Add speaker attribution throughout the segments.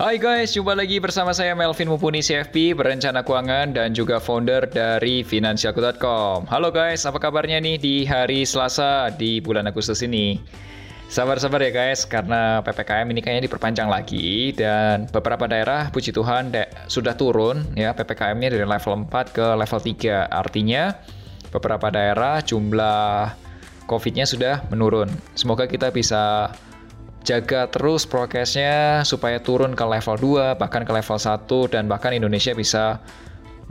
Speaker 1: Hai guys, jumpa lagi bersama saya Melvin Mumpuni CFP, perencana keuangan dan juga founder dari Finansialku.com. Halo guys, apa kabarnya nih di hari Selasa di bulan Agustus ini? Sabar-sabar ya guys, karena PPKM ini kayaknya diperpanjang lagi dan beberapa daerah puji Tuhan sudah turun ya PPKM-nya dari level 4 ke level 3. Artinya beberapa daerah jumlah COVID-nya sudah menurun. Semoga kita bisa jaga terus prokesnya supaya turun ke level 2, bahkan ke level 1, dan bahkan Indonesia bisa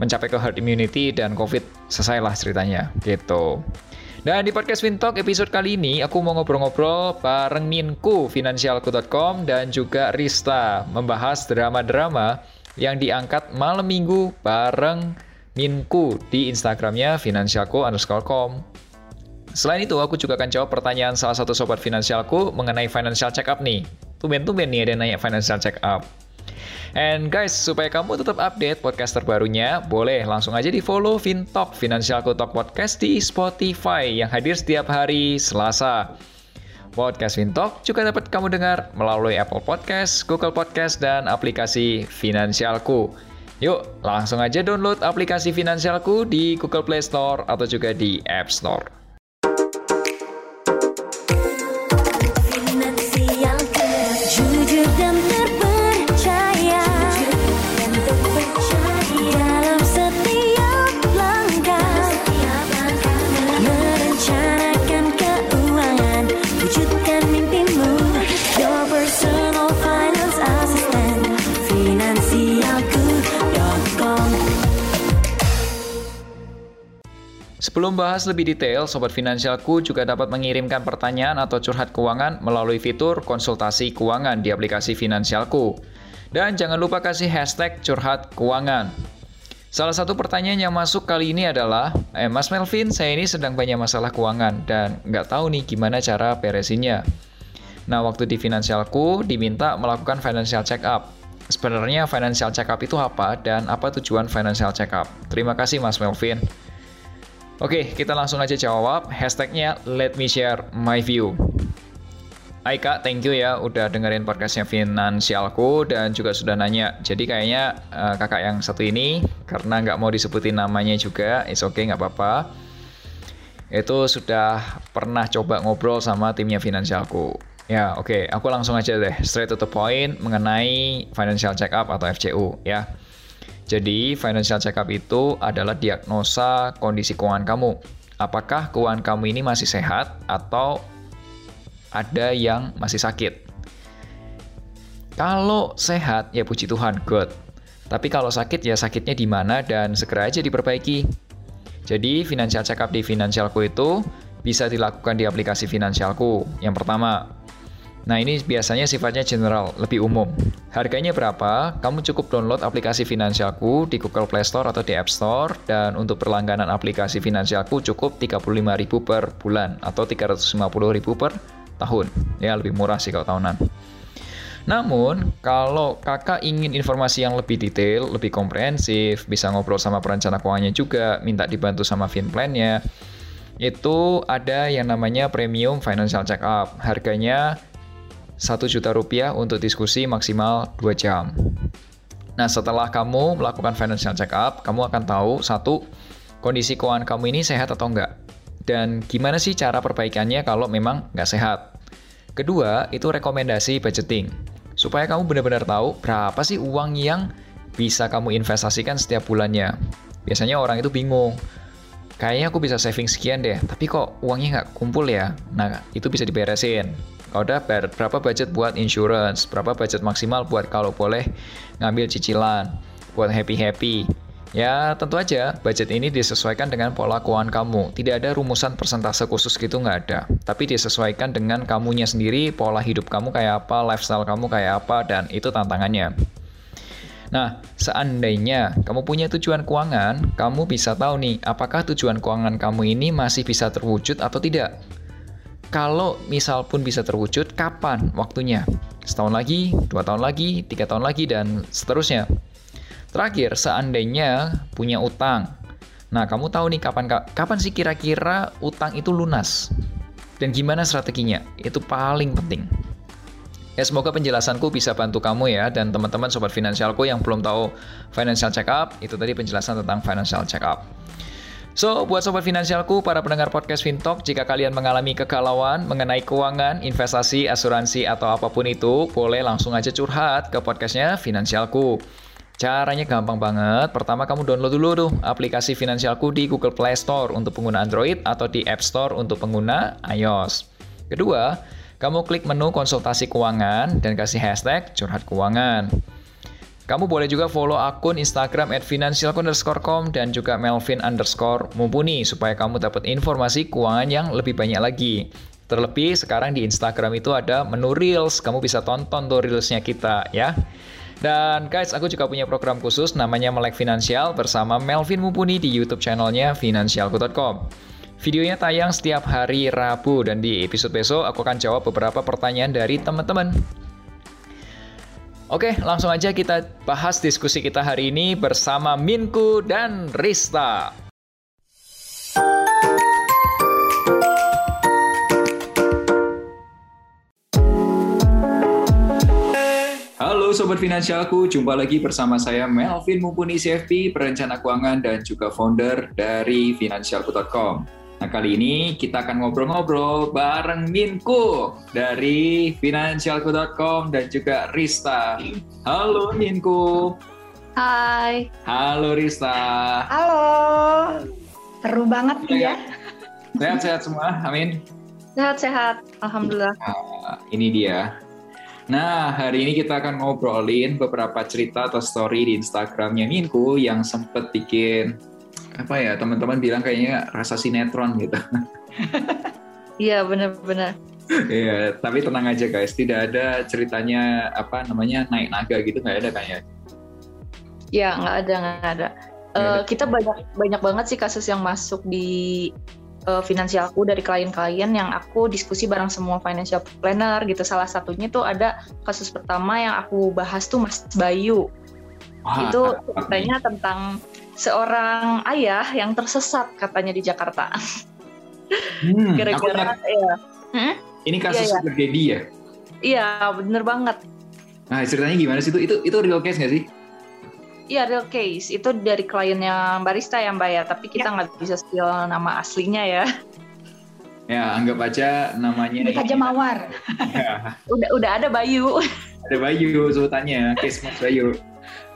Speaker 1: mencapai ke herd immunity dan COVID selesailah ceritanya, gitu. Dan di podcast Fintalk episode kali ini, aku mau ngobrol-ngobrol bareng Minku, Finansialku.com, dan juga Rista, membahas drama-drama yang diangkat malam minggu bareng Minku di Instagramnya Finansialku underscore com. Selain itu, aku juga akan jawab pertanyaan salah satu sobat finansialku mengenai financial check up nih. Tumben-tumben nih ada nanya financial check up. And guys, supaya kamu tetap update podcast terbarunya, boleh langsung aja di follow Fintalk, Finansialku Talk Podcast di Spotify yang hadir setiap hari Selasa. Podcast Fintalk juga dapat kamu dengar melalui Apple Podcast, Google Podcast, dan aplikasi Finansialku. Yuk, langsung aja download aplikasi Finansialku di Google Play Store atau juga di App Store. Sebelum bahas lebih detail, Sobat Finansialku juga dapat mengirimkan pertanyaan atau curhat keuangan melalui fitur konsultasi keuangan di aplikasi Finansialku. Dan jangan lupa kasih hashtag curhat keuangan. Salah satu pertanyaan yang masuk kali ini adalah, eh, Mas Melvin, saya ini sedang banyak masalah keuangan dan nggak tahu nih gimana cara beresinnya. Nah, waktu di Finansialku diminta melakukan financial check up. Sebenarnya financial check up itu apa dan apa tujuan financial check up? Terima kasih Mas Melvin. Oke, kita langsung aja jawab. Hashtagnya let me share my view. Hai kak, thank you ya udah dengerin podcastnya Finansialku dan juga sudah nanya. Jadi kayaknya uh, kakak yang satu ini, karena nggak mau disebutin namanya juga, it's okay, nggak apa-apa. Itu sudah pernah coba ngobrol sama timnya Finansialku. Ya, oke, okay. aku langsung aja deh, straight to the point mengenai financial check up atau FCU ya. Jadi, financial check-up itu adalah diagnosa kondisi keuangan kamu. Apakah keuangan kamu ini masih sehat atau ada yang masih sakit? Kalau sehat, ya puji Tuhan, good. Tapi kalau sakit, ya sakitnya di mana dan segera aja diperbaiki. Jadi, financial check-up di Finansialku itu bisa dilakukan di aplikasi Finansialku. Yang pertama, Nah ini biasanya sifatnya general, lebih umum. Harganya berapa? Kamu cukup download aplikasi Finansialku di Google Play Store atau di App Store dan untuk berlangganan aplikasi Finansialku cukup 35.000 per bulan atau 350.000 per tahun. Ya lebih murah sih kalau tahunan. Namun, kalau kakak ingin informasi yang lebih detail, lebih komprehensif, bisa ngobrol sama perencana keuangannya juga, minta dibantu sama Finplan-nya, itu ada yang namanya Premium Financial Check Up. Harganya 1 juta rupiah untuk diskusi maksimal 2 jam. Nah, setelah kamu melakukan financial check up, kamu akan tahu satu kondisi keuangan kamu ini sehat atau enggak. Dan gimana sih cara perbaikannya kalau memang nggak sehat. Kedua, itu rekomendasi budgeting. Supaya kamu benar-benar tahu berapa sih uang yang bisa kamu investasikan setiap bulannya. Biasanya orang itu bingung. Kayaknya aku bisa saving sekian deh, tapi kok uangnya nggak kumpul ya? Nah, itu bisa diberesin. Kalau udah berapa budget buat insurance, berapa budget maksimal buat kalau boleh ngambil cicilan, buat happy-happy. Ya tentu aja budget ini disesuaikan dengan pola keuangan kamu. Tidak ada rumusan persentase khusus gitu nggak ada. Tapi disesuaikan dengan kamunya sendiri, pola hidup kamu kayak apa, lifestyle kamu kayak apa, dan itu tantangannya. Nah, seandainya kamu punya tujuan keuangan, kamu bisa tahu nih, apakah tujuan keuangan kamu ini masih bisa terwujud atau tidak. Kalau misal pun bisa terwujud, kapan waktunya? Setahun lagi, dua tahun lagi, tiga tahun lagi, dan seterusnya. Terakhir, seandainya punya utang. Nah, kamu tahu nih kapan kapan sih kira-kira utang itu lunas? Dan gimana strateginya? Itu paling penting. Ya semoga penjelasanku bisa bantu kamu ya dan teman-teman sobat finansialku yang belum tahu financial check up, itu tadi penjelasan tentang financial check up. So, buat sobat finansialku, para pendengar podcast Fintalk, jika kalian mengalami kegalauan mengenai keuangan, investasi, asuransi, atau apa pun itu, boleh langsung aja curhat ke podcastnya Finansialku. Caranya gampang banget. Pertama kamu download dulu tuh aplikasi Finansialku di Google Play Store untuk pengguna Android atau di App Store untuk pengguna iOS. Kedua, kamu klik menu konsultasi keuangan dan kasih hashtag curhat keuangan. Kamu boleh juga follow akun Instagram at dan juga melvin underscore mumpuni supaya kamu dapat informasi keuangan yang lebih banyak lagi. Terlebih sekarang di Instagram itu ada menu Reels, kamu bisa tonton tuh Reelsnya kita ya. Dan guys, aku juga punya program khusus namanya Melek Finansial bersama Melvin Mumpuni di YouTube channelnya financialku.com. Videonya tayang setiap hari Rabu dan di episode besok aku akan jawab beberapa pertanyaan dari teman-teman. Oke, langsung aja kita bahas diskusi kita hari ini bersama Minku dan Rista. Halo Sobat Finansialku, jumpa lagi bersama saya Melvin Mumpuni CFP, perencana keuangan dan juga founder dari finansialku.com. Nah, kali ini kita akan ngobrol-ngobrol bareng Minku dari financialku.com dan juga Rista. Halo Minku.
Speaker 2: Hai.
Speaker 1: Halo Rista.
Speaker 2: Halo. Seru banget nih ya.
Speaker 1: Sehat-sehat semua, amin.
Speaker 2: Sehat-sehat, Alhamdulillah. Nah,
Speaker 1: ini dia. Nah, hari ini kita akan ngobrolin beberapa cerita atau story di Instagramnya Minku yang sempat bikin apa ya teman-teman bilang kayaknya rasa sinetron gitu.
Speaker 2: Iya benar-benar.
Speaker 1: Iya, tapi tenang aja guys, tidak ada ceritanya apa namanya naik naga gitu nggak ada kayaknya.
Speaker 2: Ya nggak ada nggak ada. Uh, kita banyak banyak banget sih kasus yang masuk di uh, finansialku dari klien-klien yang aku diskusi bareng semua financial planner gitu. Salah satunya tuh ada kasus pertama yang aku bahas tuh Mas Bayu. Wah, itu ceritanya tentang seorang ayah yang tersesat katanya di Jakarta.
Speaker 1: Hmm, Gara-gara ya. Hmm? Ini kasus ya, ya. ya?
Speaker 2: Iya, bener banget.
Speaker 1: Nah, ceritanya gimana sih itu? Itu itu real case nggak sih?
Speaker 2: Iya, real case. Itu dari kliennya barista ya, Mbak ya. Tapi kita ya. nggak ya. bisa spill nama aslinya ya.
Speaker 1: Ya, anggap aja namanya.
Speaker 2: Anggap aja Mawar. Ya. udah udah ada Bayu.
Speaker 1: Ada Bayu sebutannya, case Mas Bayu.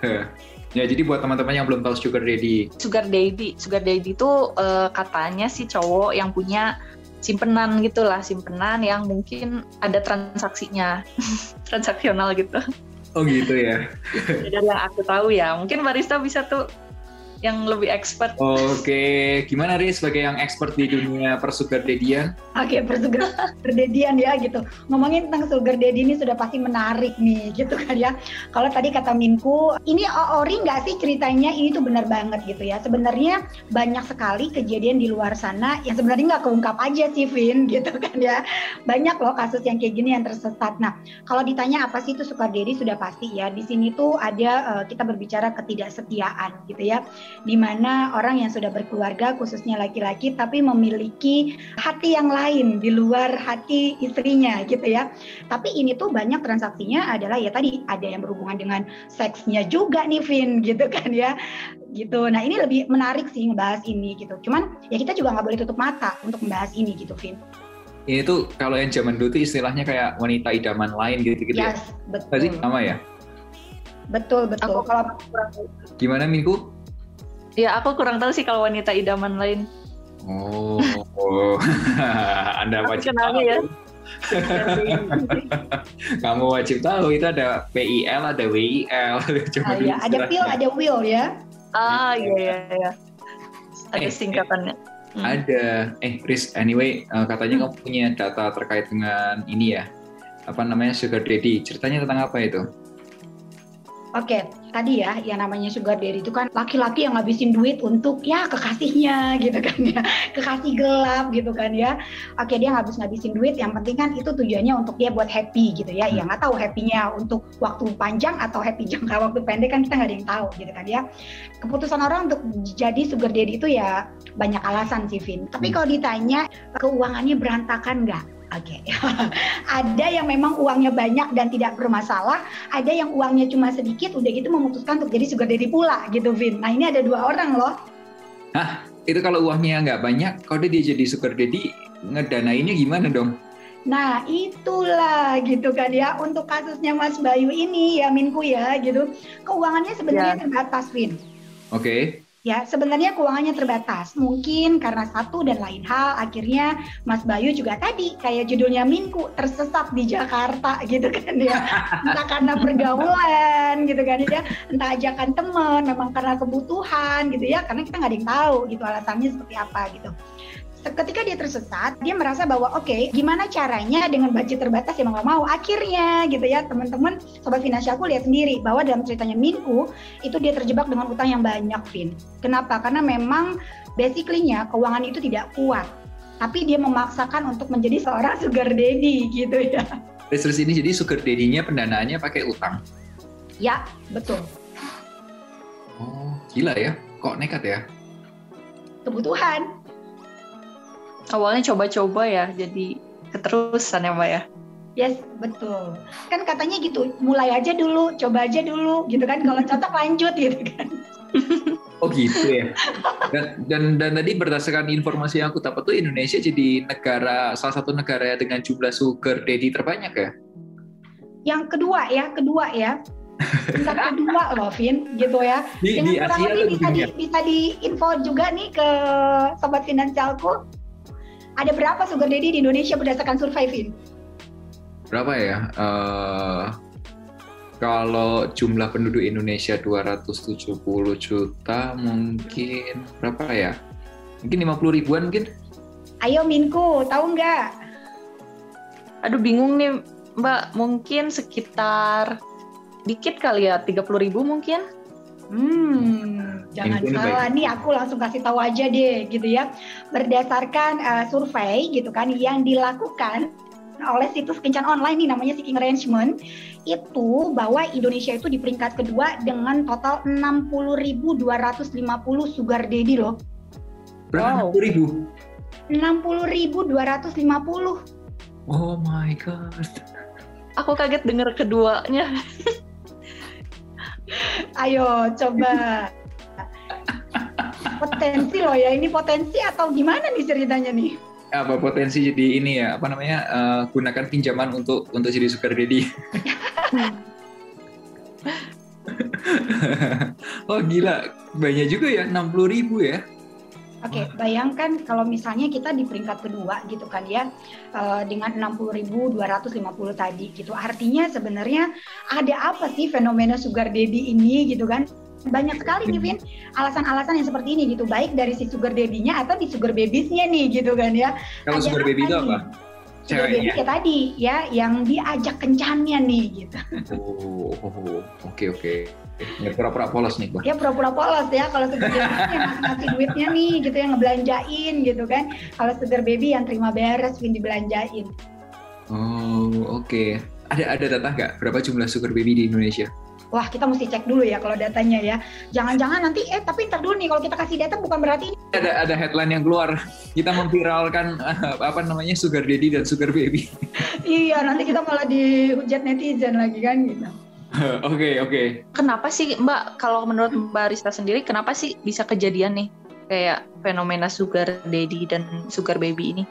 Speaker 1: Ya, jadi buat teman-teman yang belum tahu sugar daddy.
Speaker 2: Sugar daddy, sugar daddy itu uh, katanya sih cowok yang punya simpenan gitulah, simpenan yang mungkin ada transaksinya, transaksional gitu.
Speaker 1: Oh gitu ya.
Speaker 2: Dari yang aku tahu ya, mungkin barista bisa tuh yang lebih expert.
Speaker 1: Oke, gimana Riz sebagai yang expert di dunia persugar dedian?
Speaker 3: Oke, persugar dedian ya gitu. Ngomongin tentang sugar daddy ini sudah pasti menarik nih gitu kan ya. Kalau tadi kata Minku, ini ori nggak sih ceritanya? Ini tuh benar banget gitu ya. Sebenarnya banyak sekali kejadian di luar sana yang sebenarnya nggak keungkap aja sih Vin gitu kan ya. Banyak loh kasus yang kayak gini yang tersesat. Nah, kalau ditanya apa sih itu sugar daddy sudah pasti ya. Di sini tuh ada uh, kita berbicara ketidaksetiaan gitu ya di mana orang yang sudah berkeluarga khususnya laki-laki tapi memiliki hati yang lain di luar hati istrinya gitu ya. Tapi ini tuh banyak transaksinya adalah ya tadi ada yang berhubungan dengan seksnya juga nih Vin gitu kan ya. Gitu. Nah, ini lebih menarik sih ngebahas ini gitu. Cuman ya kita juga nggak boleh tutup mata untuk membahas ini gitu Vin
Speaker 1: ini tuh kalau yang zaman dulu tuh istilahnya kayak wanita idaman lain gitu gitu yes, ya. Betul. Berarti sama ya?
Speaker 3: Betul betul. Aku, kalau
Speaker 1: gimana Minggu?
Speaker 2: Ya aku kurang tahu sih kalau wanita idaman lain.
Speaker 1: Oh, oh. Anda wajib tahu. Ya. Kamu wajib tahu itu ada PIL, ada WIL.
Speaker 3: Coba ah, ya. Ada PIL, ada WIL ya.
Speaker 2: Ah iya iya iya. Ada eh, singkatannya.
Speaker 1: Eh, hmm. Ada. Eh, Riz, anyway, uh, katanya hmm. kamu punya data terkait dengan ini ya. Apa namanya sugar daddy? Ceritanya tentang apa itu?
Speaker 3: Oke, tadi ya yang namanya sugar daddy itu kan laki-laki yang ngabisin duit untuk ya kekasihnya gitu kan ya. Kekasih gelap gitu kan ya. Oke dia ngabis ngabisin duit yang penting kan itu tujuannya untuk dia buat happy gitu ya. Yang nggak tahu happynya untuk waktu panjang atau happy jangka waktu pendek kan kita nggak ada yang tahu gitu kan ya. Keputusan orang untuk jadi sugar daddy itu ya banyak alasan sih Vin. Tapi kalau ditanya keuangannya berantakan nggak Oke, okay. ada yang memang uangnya banyak dan tidak bermasalah, ada yang uangnya cuma sedikit, udah gitu memutuskan untuk jadi sugar daddy pula gitu, Vin. Nah ini ada dua orang loh.
Speaker 1: Hah, itu kalau uangnya nggak banyak, kalau dia jadi sugar daddy, ngedanainnya gimana dong?
Speaker 3: Nah itulah gitu kan ya untuk kasusnya Mas Bayu ini ya Minku ya gitu keuangannya sebenarnya ya. terbatas Vin.
Speaker 1: Oke. Okay.
Speaker 3: Ya, sebenarnya keuangannya terbatas. Mungkin karena satu dan lain hal, akhirnya Mas Bayu juga tadi kayak judulnya Minggu tersesat di Jakarta gitu kan ya. Entah karena pergaulan gitu kan ya, entah ajakan teman, memang karena kebutuhan gitu ya, karena kita nggak ada yang tahu gitu alasannya seperti apa gitu ketika dia tersesat, dia merasa bahwa oke, okay, gimana caranya dengan budget terbatas yang nggak mau. Akhirnya gitu ya, teman-teman sobat finansialku lihat sendiri bahwa dalam ceritanya Minku itu dia terjebak dengan utang yang banyak, Vin. Kenapa? Karena memang basically-nya keuangan itu tidak kuat. Tapi dia memaksakan untuk menjadi seorang sugar daddy gitu ya.
Speaker 1: Terus ini jadi sugar daddy-nya pendanaannya pakai utang?
Speaker 3: Ya, betul.
Speaker 1: Oh, gila ya. Kok nekat ya?
Speaker 3: Kebutuhan
Speaker 2: awalnya coba-coba ya jadi keterusan ya mbak ya
Speaker 3: Yes, betul. Kan katanya gitu, mulai aja dulu, coba aja dulu, gitu kan. Kalau cocok lanjut, gitu kan.
Speaker 1: Oh gitu ya. Dan, dan dan tadi berdasarkan informasi yang aku dapat tuh Indonesia jadi negara salah satu negara dengan jumlah sugar daddy terbanyak ya.
Speaker 3: Yang kedua ya, kedua ya. Tingkat kedua loh, Vin, gitu ya.
Speaker 1: Di, Dengan di Asia
Speaker 3: lebih bisa di, bisa diinfo juga nih ke sobat finansialku ada berapa sugar daddy di Indonesia berdasarkan survei,
Speaker 1: Berapa ya? Uh, kalau jumlah penduduk Indonesia 270 juta, mungkin berapa ya? Mungkin 50 ribuan mungkin?
Speaker 3: Ayo Minku, tahu nggak?
Speaker 2: Aduh bingung nih Mbak, mungkin sekitar dikit kali ya, 30 ribu mungkin?
Speaker 3: Hmm, jangan Info salah nih aku langsung kasih tahu aja deh gitu ya. Berdasarkan uh, survei gitu kan yang dilakukan oleh situs kencan online nih namanya Seeking Arrangement itu bahwa Indonesia itu di peringkat kedua dengan total 60.250 sugar daddy loh.
Speaker 1: Berapa? Wow.
Speaker 3: 60.000? 60.250.
Speaker 1: Oh my god.
Speaker 2: Aku kaget dengar keduanya.
Speaker 3: Ayo coba. Potensi loh ya, ini potensi atau gimana nih ceritanya nih?
Speaker 1: Apa potensi jadi ini ya, apa namanya, uh, gunakan pinjaman untuk untuk jadi sugar daddy. oh gila, banyak juga ya, 60 ribu ya.
Speaker 3: Oke, okay, bayangkan kalau misalnya kita di peringkat kedua gitu kan ya uh, dengan 60.250 tadi gitu. Artinya sebenarnya ada apa sih fenomena sugar daddy ini gitu kan? Banyak sekali nih Vin alasan-alasan yang seperti ini gitu, baik dari si sugar daddy-nya atau di sugar babies-nya nih gitu kan ya.
Speaker 1: Kalau sugar baby itu apa?
Speaker 3: Ceweknya. ya tadi ya yang diajak kencannya nih gitu.
Speaker 1: Oh, oke oh, oke. Okay, okay. Ya pura-pura polos nih,
Speaker 3: Ya pura-pura polos ya kalau sugar baby yang ngasih duitnya nih gitu yang ngebelanjain gitu kan. Kalau sugar baby yang terima beres pin dibelanjain.
Speaker 1: Oh, oke. Okay. Ada ada data nggak berapa jumlah sugar baby di Indonesia?
Speaker 3: Wah, kita mesti cek dulu ya kalau datanya ya. Jangan-jangan nanti eh tapi ntar dulu nih kalau kita kasih data bukan berarti
Speaker 1: ada ada headline yang keluar. Kita memviralkan uh, apa namanya sugar daddy dan sugar baby.
Speaker 3: iya, nanti kita malah dihujat netizen lagi kan gitu.
Speaker 1: Oke oke. Okay, okay.
Speaker 2: Kenapa sih Mbak kalau menurut Mbak Rista sendiri kenapa sih bisa kejadian nih kayak fenomena sugar daddy dan sugar baby ini?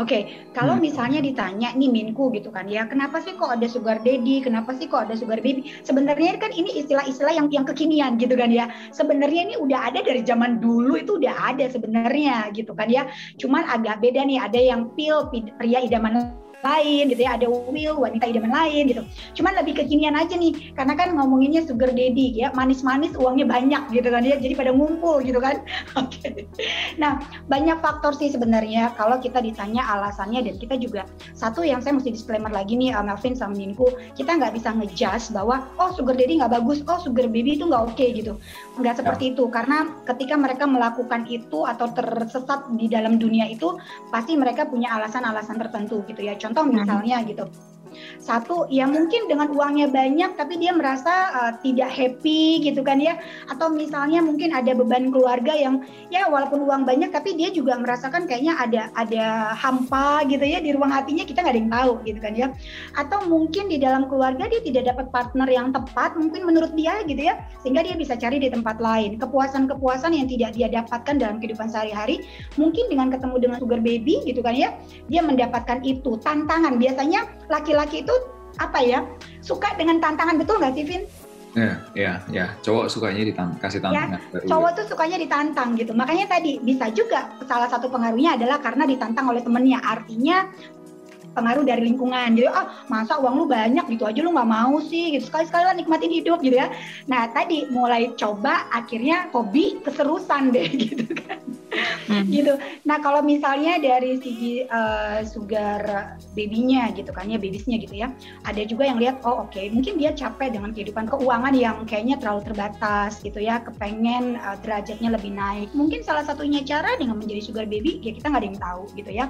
Speaker 3: Oke, okay, kalau hmm. misalnya ditanya nih Minku gitu kan ya, kenapa sih kok ada sugar daddy, kenapa sih kok ada sugar baby? Sebenarnya kan ini istilah-istilah yang yang kekinian gitu kan ya. Sebenarnya ini udah ada dari zaman dulu itu udah ada sebenarnya gitu kan ya. Cuman agak beda nih, ada yang pil pria idaman lain gitu ya ada Will wanita idaman lain gitu. Cuman lebih kekinian aja nih karena kan ngomonginnya sugar daddy ya manis-manis uangnya banyak gitu kan ya jadi pada ngumpul gitu kan. Oke. Nah banyak faktor sih sebenarnya kalau kita ditanya alasannya dan kita juga satu yang saya mesti disclaimer lagi nih uh, Melvin sama Ninku kita nggak bisa ngejudge bahwa oh sugar daddy nggak bagus oh sugar baby itu nggak oke okay, gitu nggak seperti ya. itu karena ketika mereka melakukan itu atau tersesat di dalam dunia itu pasti mereka punya alasan-alasan tertentu gitu ya contoh hmm. misalnya gitu satu, ya mungkin dengan uangnya banyak tapi dia merasa uh, tidak happy gitu kan ya. Atau misalnya mungkin ada beban keluarga yang ya walaupun uang banyak tapi dia juga merasakan kayaknya ada ada hampa gitu ya di ruang hatinya kita nggak ada yang tahu gitu kan ya. Atau mungkin di dalam keluarga dia tidak dapat partner yang tepat mungkin menurut dia gitu ya. Sehingga dia bisa cari di tempat lain. Kepuasan-kepuasan yang tidak dia dapatkan dalam kehidupan sehari-hari mungkin dengan ketemu dengan sugar baby gitu kan ya. Dia mendapatkan itu tantangan. Biasanya laki-laki laki-laki itu apa ya suka dengan tantangan betul nggak sih Vin?
Speaker 1: Ya, ya, ya. Cowok sukanya ditang kasih ya, tantangan.
Speaker 3: Ya, cowok tuh sukanya ditantang gitu. Makanya tadi bisa juga salah satu pengaruhnya adalah karena ditantang oleh temennya. Artinya pengaruh dari lingkungan jadi ah masa uang lu banyak gitu aja lu nggak mau sih gitu sekali sekali lah nikmatin hidup gitu ya nah tadi mulai coba akhirnya hobi keserusan deh gitu kan hmm. gitu. Nah kalau misalnya dari segi uh, sugar babynya gitu kan ya babysnya gitu ya ada juga yang lihat oh oke okay, mungkin dia capek dengan kehidupan keuangan yang kayaknya terlalu terbatas gitu ya kepengen uh, derajatnya lebih naik. Mungkin salah satunya cara dengan menjadi sugar baby ya kita nggak ada yang tahu gitu ya.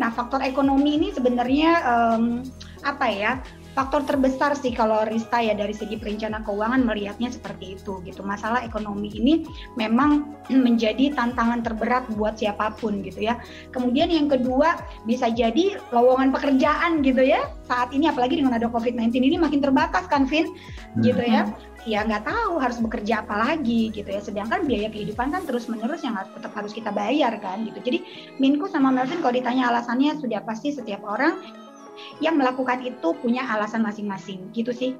Speaker 3: Nah faktor ekonomi ini sebenarnya um, apa ya faktor terbesar sih kalau Rista ya dari segi perencana keuangan melihatnya seperti itu gitu. Masalah ekonomi ini memang menjadi tantangan terberat buat siapa pun gitu ya. Kemudian yang kedua bisa jadi lowongan pekerjaan gitu ya. Saat ini apalagi dengan ada COVID-19 ini makin terbatas kan Vin hmm. gitu ya. Ya nggak tahu harus bekerja apa lagi gitu ya. Sedangkan biaya kehidupan kan terus menerus yang harus, tetap harus kita bayar kan gitu. Jadi Minku sama Melvin kalau ditanya alasannya sudah pasti setiap orang yang melakukan itu punya alasan masing-masing. Gitu sih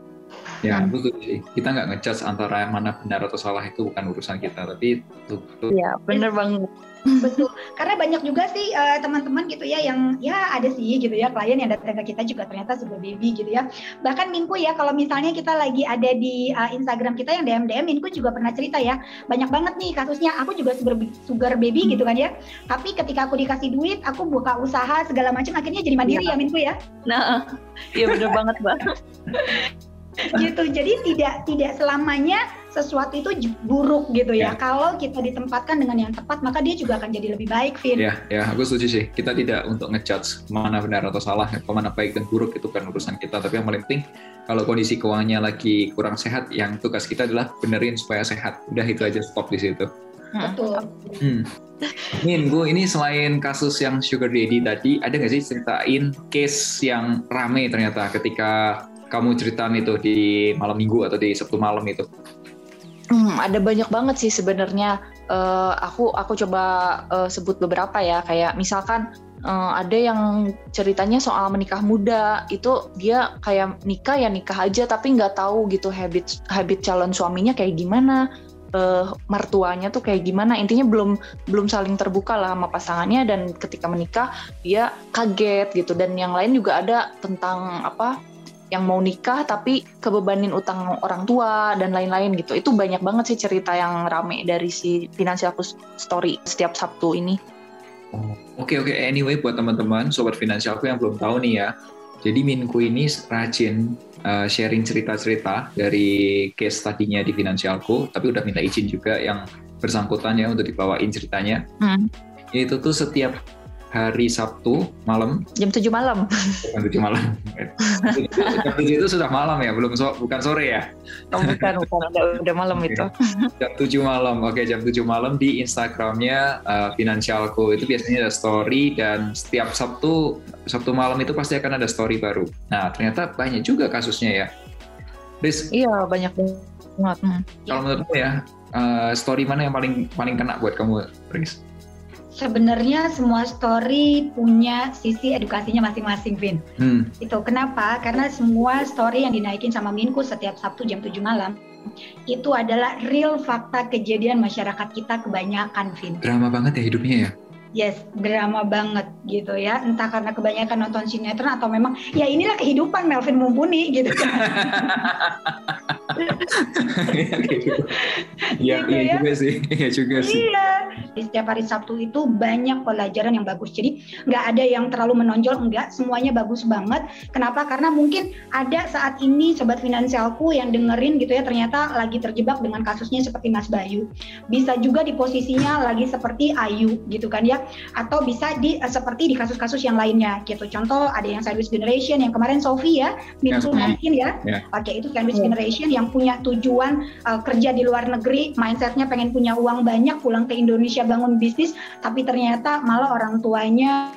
Speaker 1: Ya, hmm. betul sih. Kita nggak ngejudge antara yang mana benar atau salah itu bukan urusan kita, tapi itu.
Speaker 2: Iya, benar banget.
Speaker 3: Betul. Karena banyak juga sih uh, teman-teman gitu ya yang ya ada sih gitu ya klien yang datang ke kita juga ternyata sudah baby gitu ya. Bahkan Minku ya kalau misalnya kita lagi ada di uh, Instagram kita yang DM DM Minku juga pernah cerita ya. Banyak banget nih kasusnya aku juga sugar, sugar baby gitu kan ya. Tapi ketika aku dikasih duit, aku buka usaha segala macam akhirnya jadi mandiri ya, ya Minku ya.
Speaker 2: Nah, iya bener banget, Mbak.
Speaker 3: gitu jadi tidak tidak selamanya sesuatu itu buruk gitu ya. ya. Kalau kita ditempatkan dengan yang tepat, maka dia juga akan jadi lebih baik, Vin.
Speaker 1: Ya, ya, aku setuju sih. Kita tidak untuk ngejudge mana benar atau salah, mana baik dan buruk itu kan urusan kita. Tapi yang paling penting, kalau kondisi keuangannya lagi kurang sehat, yang tugas kita adalah benerin supaya sehat. Udah itu aja stop di situ.
Speaker 3: Betul.
Speaker 1: Hmm. Min, Bu, ini selain kasus yang sugar daddy tadi, ada nggak sih ceritain case yang rame ternyata ketika kamu ceritain itu di malam minggu atau di Sabtu malam itu?
Speaker 2: Hmm, ada banyak banget sih sebenarnya. Uh, aku aku coba uh, sebut beberapa ya. Kayak misalkan uh, ada yang ceritanya soal menikah muda itu dia kayak nikah ya nikah aja tapi nggak tahu gitu habit habit calon suaminya kayak gimana uh, mertuanya tuh kayak gimana intinya belum belum saling terbuka lah sama pasangannya dan ketika menikah dia kaget gitu dan yang lain juga ada tentang apa yang mau nikah tapi kebebanin utang orang tua dan lain-lain gitu. Itu banyak banget sih cerita yang rame dari si Financial Story setiap Sabtu ini.
Speaker 1: Oke okay, oke. Okay. Anyway buat teman-teman sobat finansialku yang belum tahu nih ya. Jadi Minku ini rajin uh, sharing cerita-cerita dari case tadinya di finansialku, tapi udah minta izin juga yang bersangkutan ya untuk dibawain ceritanya. Hmm. Itu tuh setiap hari Sabtu malam.
Speaker 2: Jam 7 malam.
Speaker 1: Jam 7 malam. jam 7 itu sudah malam ya, belum so, bukan sore ya?
Speaker 2: Oh, bukan, bukan udah, udah malam okay. itu.
Speaker 1: Jam 7 malam. Oke, jam 7 malam di Instagramnya uh, Finansialku itu biasanya ada story dan setiap Sabtu Sabtu malam itu pasti akan ada story baru. Nah, ternyata banyak juga kasusnya ya.
Speaker 2: Riz, iya, banyak banget. Hmm.
Speaker 1: Kalau menurutmu ya, uh, story mana yang paling paling kena buat kamu, Riz?
Speaker 3: Sebenarnya semua story punya sisi edukasinya masing-masing, Vin. Hmm. Itu kenapa? Karena semua story yang dinaikin sama Minku setiap Sabtu jam 7 malam itu adalah real fakta kejadian masyarakat kita kebanyakan, Vin.
Speaker 1: Drama banget ya hidupnya ya?
Speaker 3: Yes, drama banget gitu ya. Entah karena kebanyakan nonton sinetron atau memang ya inilah kehidupan Melvin Mumpuni gitu kan.
Speaker 1: Iya, gitu iya ya. juga sih. Iya juga sih.
Speaker 3: Iya. Di setiap hari Sabtu itu banyak pelajaran yang bagus. Jadi nggak ada yang terlalu menonjol, enggak. Semuanya bagus banget. Kenapa? Karena mungkin ada saat ini sobat finansialku yang dengerin gitu ya ternyata lagi terjebak dengan kasusnya seperti Mas Bayu. Bisa juga di posisinya lagi seperti Ayu gitu kan ya atau bisa di uh, seperti di kasus-kasus yang lainnya gitu. Contoh ada yang sandwich generation yang kemarin Sofi ya, Mitsu ya, mungkin ya. ya. Oke, itu sandwich yeah. generation yang punya tujuan uh, kerja di luar negeri, mindsetnya pengen punya uang banyak, pulang ke Indonesia bangun bisnis, tapi ternyata malah orang tuanya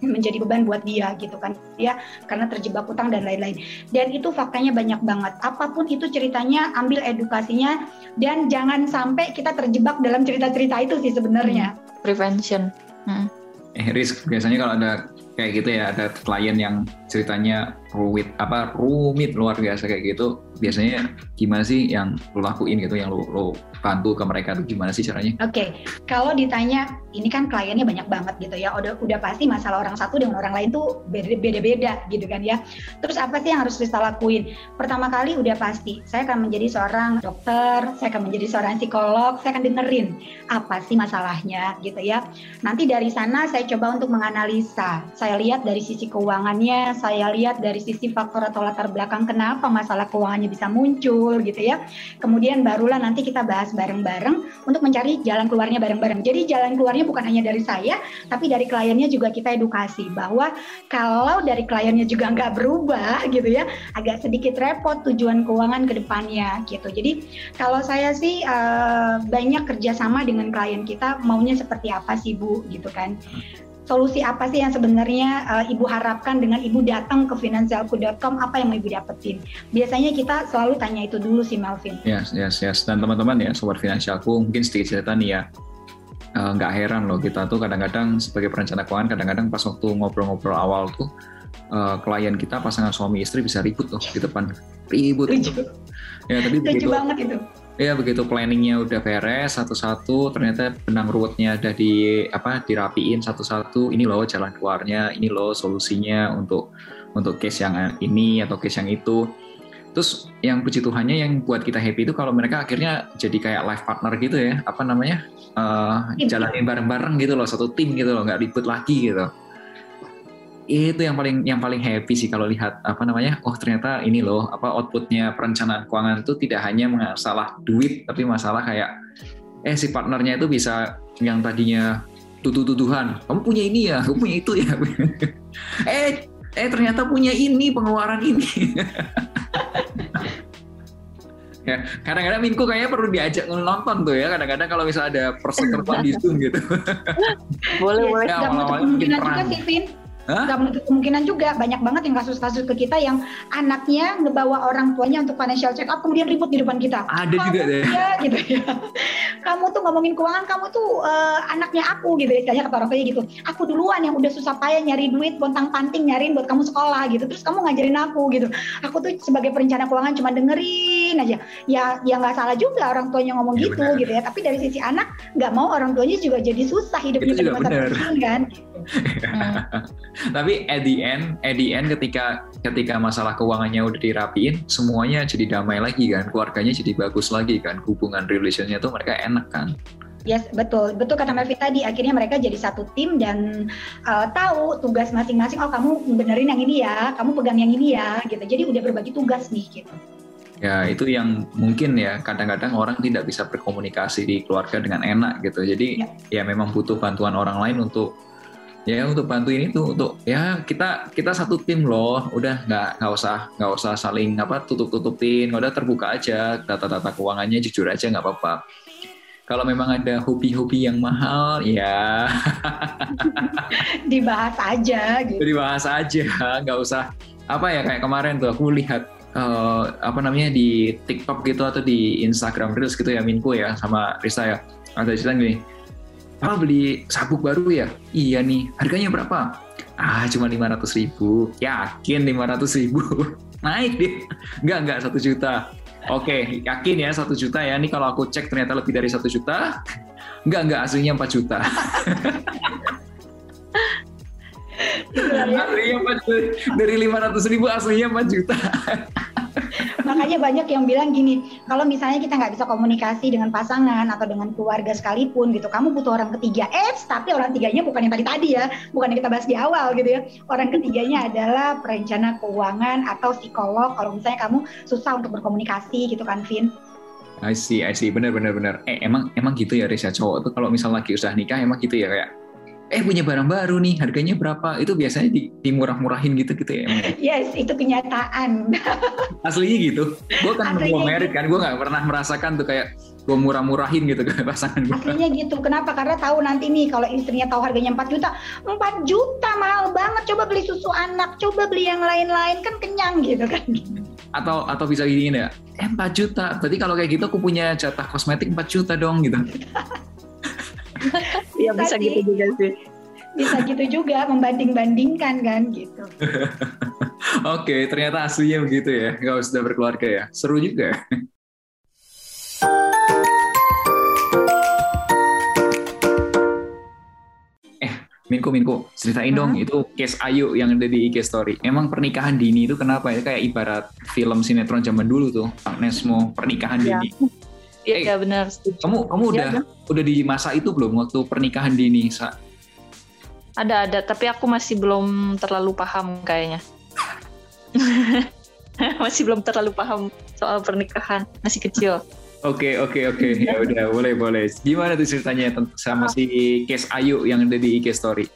Speaker 3: menjadi beban buat dia gitu kan ya karena terjebak utang dan lain-lain dan itu faktanya banyak banget apa pun itu ceritanya ambil edukasinya dan jangan sampai kita terjebak dalam cerita-cerita itu sih sebenarnya
Speaker 2: prevention Hmm.
Speaker 1: Eh, risk biasanya kalau ada kayak gitu ya ada klien yang ceritanya rumit apa rumit luar biasa kayak gitu biasanya gimana sih yang lo lakuin gitu yang lo, lo bantu ke mereka tuh gimana sih caranya?
Speaker 3: Oke, okay. kalau ditanya ini kan kliennya banyak banget gitu ya, udah udah pasti masalah orang satu dengan orang lain tuh beda-beda gitu kan ya. Terus apa sih yang harus kita lakuin? Pertama kali udah pasti saya akan menjadi seorang dokter, saya akan menjadi seorang psikolog, saya akan dengerin apa sih masalahnya gitu ya. Nanti dari sana saya coba untuk menganalisa, saya lihat dari sisi keuangannya, saya lihat dari sisi faktor atau latar belakang kenapa masalah keuangannya bisa muncul gitu ya. Kemudian barulah nanti kita bahas bareng-bareng untuk mencari jalan keluarnya bareng-bareng. Jadi jalan keluarnya bukan hanya dari saya, tapi dari kliennya juga kita edukasi bahwa kalau dari kliennya juga nggak berubah gitu ya, agak sedikit repot tujuan keuangan ke depannya gitu. Jadi kalau saya sih uh, banyak kerjasama dengan klien kita maunya seperti apa sih Bu gitu kan solusi apa sih yang sebenarnya uh, Ibu harapkan dengan Ibu datang ke finansialku.com apa yang mau Ibu dapetin? Biasanya kita selalu tanya itu dulu sih Melvin.
Speaker 1: Yes, yes, yes. Dan teman-teman ya, sobat finansialku mungkin sedikit cerita nih ya. Eh, nggak uh, heran loh kita tuh kadang-kadang sebagai perencana keuangan kadang-kadang pas waktu ngobrol-ngobrol awal tuh uh, klien kita pasangan suami istri bisa ribut tuh di depan ribut.
Speaker 3: Ya tapi begitu. banget itu
Speaker 1: ya begitu planningnya udah beres satu-satu ternyata benang ruwetnya ada di apa dirapiin satu-satu. Ini loh jalan keluarnya ini loh solusinya untuk untuk case yang ini atau case yang itu. Terus yang puji Tuhannya yang buat kita happy itu kalau mereka akhirnya jadi kayak life partner gitu ya apa namanya uh, jalanin bareng-bareng gitu loh satu tim gitu loh nggak ribut lagi gitu itu yang paling yang paling happy sih kalau lihat apa namanya oh ternyata ini loh apa outputnya perencanaan keuangan itu tidak hanya masalah duit tapi masalah kayak eh si partnernya itu bisa yang tadinya tuduh-tuduhan kamu punya ini ya kamu punya itu ya. Eh eh ternyata punya ini pengeluaran ini. Ya kadang-kadang Minku kayaknya perlu diajak nonton tuh ya kadang-kadang kalau misalnya ada perseteruan di Zoom gitu.
Speaker 2: Boleh boleh.
Speaker 3: Ya, mungkin juga sih Vin Gak menutup kemungkinan juga banyak banget yang kasus-kasus ke kita yang anaknya ngebawa orang tuanya untuk financial check up kemudian ribut di depan kita.
Speaker 1: Ada kamu juga deh.
Speaker 3: Ya, gitu ya. Kamu tuh ngomongin keuangan, kamu tuh uh, anaknya aku gitu istilahnya kata orang tuanya gitu. Aku duluan yang udah susah payah nyari duit, bontang panting nyariin buat kamu sekolah gitu. Terus kamu ngajarin aku gitu. Aku tuh sebagai perencana keuangan cuma dengerin aja. Ya ya nggak salah juga orang tuanya ngomong ya, gitu bener. gitu ya. Tapi dari sisi anak nggak mau orang tuanya juga jadi susah hidupnya
Speaker 1: juga benar. kan. Tapi at the end, at the end ketika ketika masalah keuangannya udah dirapiin, semuanya jadi damai lagi kan, keluarganya jadi bagus lagi kan, hubungan relationnya tuh mereka enak kan.
Speaker 3: Yes, betul. Betul kata Melvi tadi. Akhirnya mereka jadi satu tim dan uh, tahu tugas masing-masing. Oh, kamu benerin yang ini ya, kamu pegang yang ini ya, gitu. Jadi udah berbagi tugas nih, gitu.
Speaker 1: Ya, itu yang mungkin ya kadang-kadang orang tidak bisa berkomunikasi di keluarga dengan enak gitu. Jadi ya, ya memang butuh bantuan orang lain untuk ya untuk bantu ini tuh untuk ya kita kita satu tim loh. Udah nggak nggak usah nggak usah saling apa tutup tutupin udah terbuka aja data-data keuangannya jujur aja nggak apa-apa. Kalau memang ada hobi-hobi yang mahal ya.
Speaker 3: Dibahas aja
Speaker 1: gitu. Dibahas aja nggak usah. Apa ya kayak kemarin tuh aku lihat uh, apa namanya di TikTok gitu atau di Instagram Reels gitu ya Minku ya sama Risa ya. Ada cerita gini apa beli sabuk baru ya? Iya nih, harganya berapa? Ah, cuma 500 ribu. Yakin 500 ribu? Naik deh. Enggak, enggak, satu juta. Oke, yakin ya satu juta ya. Ini kalau aku cek ternyata lebih dari satu juta. Enggak, enggak, aslinya 4 juta. aslinya 4 juta. Dari 500 ribu aslinya 4 juta.
Speaker 3: Makanya banyak yang bilang gini, kalau misalnya kita nggak bisa komunikasi dengan pasangan atau dengan keluarga sekalipun gitu, kamu butuh orang ketiga. Eh, tapi orang tiganya bukan yang tadi-tadi ya, bukan yang kita bahas di awal gitu ya. Orang ketiganya adalah perencana keuangan atau psikolog. Kalau misalnya kamu susah untuk berkomunikasi gitu kan, Vin.
Speaker 1: I see, I see, bener bener bener. Eh emang emang gitu ya Risa cowok tuh kalau misal lagi usaha nikah emang gitu ya kayak eh punya barang baru nih harganya berapa? Itu biasanya di, dimurah-murahin gitu gitu ya
Speaker 3: yes itu kenyataan.
Speaker 1: Aslinya gitu. Gue kan mau merit kan gue nggak pernah merasakan tuh kayak gue murah-murahin gitu ke pasangan gue
Speaker 3: aslinya gitu. Kenapa? Karena tahu nanti nih kalau istrinya tahu harganya 4 juta 4 juta mahal banget. Coba beli susu anak coba beli yang lain-lain. Kan kenyang gitu kan.
Speaker 1: Atau atau bisa gini ya eh 4 juta. Berarti kalau kayak gitu aku punya jatah kosmetik 4 juta dong gitu
Speaker 2: Iya bisa sih. gitu juga sih.
Speaker 3: Bisa gitu juga membanding-bandingkan kan gitu.
Speaker 1: Oke, ternyata aslinya begitu ya. Kalau sudah berkeluarga ya. Seru juga. eh, Minko, Minko, ceritain hmm? dong itu case Ayu yang ada di IG Story. Emang pernikahan dini itu kenapa ya? Kayak ibarat film sinetron zaman dulu tuh, Kang Nesmo, pernikahan ya. dini
Speaker 2: Iya eh, ya, benar.
Speaker 1: Kamu kamu ya, udah ya. udah di masa itu belum waktu pernikahan dini, Sa?
Speaker 2: Ada ada, tapi aku masih belum terlalu paham kayaknya. masih belum terlalu paham soal pernikahan, masih kecil.
Speaker 1: Oke oke oke, ya udah boleh boleh. Gimana tuh ceritanya sama si case Ayu yang ada di IG Story?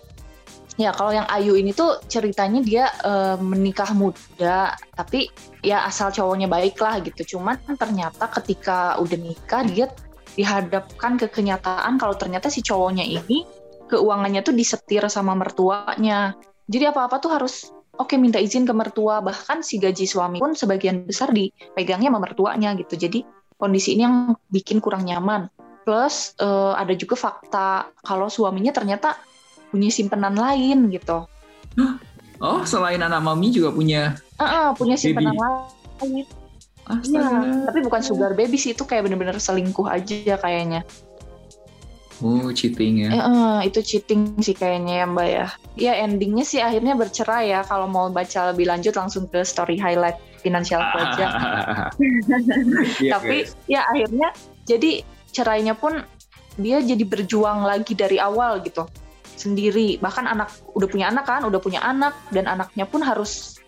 Speaker 2: Ya kalau yang Ayu ini tuh ceritanya dia uh, menikah muda, tapi ya asal cowoknya baik lah gitu. Cuman ternyata ketika udah nikah dia dihadapkan ke kenyataan kalau ternyata si cowoknya ini keuangannya tuh disetir sama mertuanya. Jadi apa-apa tuh harus oke okay, minta izin ke mertua. Bahkan si gaji suami pun sebagian besar dipegangnya sama mertuanya gitu. Jadi kondisi ini yang bikin kurang nyaman. Plus uh, ada juga fakta kalau suaminya ternyata punya simpenan lain gitu.
Speaker 1: Oh, selain anak mami juga punya?
Speaker 2: Uh, uh, punya simpenan lain. Iya, tapi bukan sugar baby sih itu kayak bener-bener selingkuh aja kayaknya.
Speaker 1: Oh, cheating ya?
Speaker 2: Uh, itu cheating sih kayaknya ya Mbak ya. Ya endingnya sih akhirnya bercerai ya. Kalau mau baca lebih lanjut langsung ke story highlight finansial aja. yeah, Tapi guys. ya akhirnya jadi cerainya pun dia jadi berjuang lagi dari awal gitu sendiri. Bahkan anak udah punya anak kan udah punya anak dan anaknya pun harus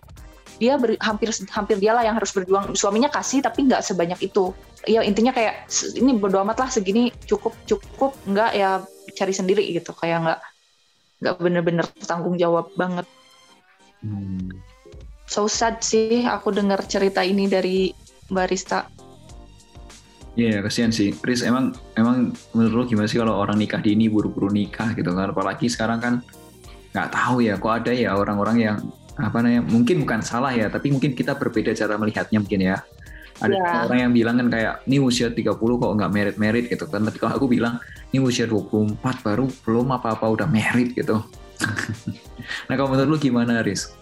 Speaker 2: dia ber, hampir hampir dialah yang harus berjuang. Suaminya kasih tapi nggak sebanyak itu. Ya intinya kayak ini bodo amat lah segini cukup cukup nggak ya cari sendiri gitu. Kayak nggak nggak bener-bener tanggung jawab banget. Hmm. so sad sih aku dengar cerita ini dari barista
Speaker 1: Iya, yeah, kasihan sih. Chris, emang emang menurut lo gimana sih kalau orang nikah dini buru-buru nikah gitu kan? Apalagi sekarang kan nggak tahu ya, kok ada ya orang-orang yang apa namanya? Mungkin bukan salah ya, tapi mungkin kita berbeda cara melihatnya mungkin ya. Ada yeah. orang yang bilang kan kayak, ini usia 30 kok nggak merit-merit gitu kan. Tapi kalau aku bilang, ini usia 24 baru belum apa-apa udah merit gitu. nah kalau menurut lu gimana, Riz?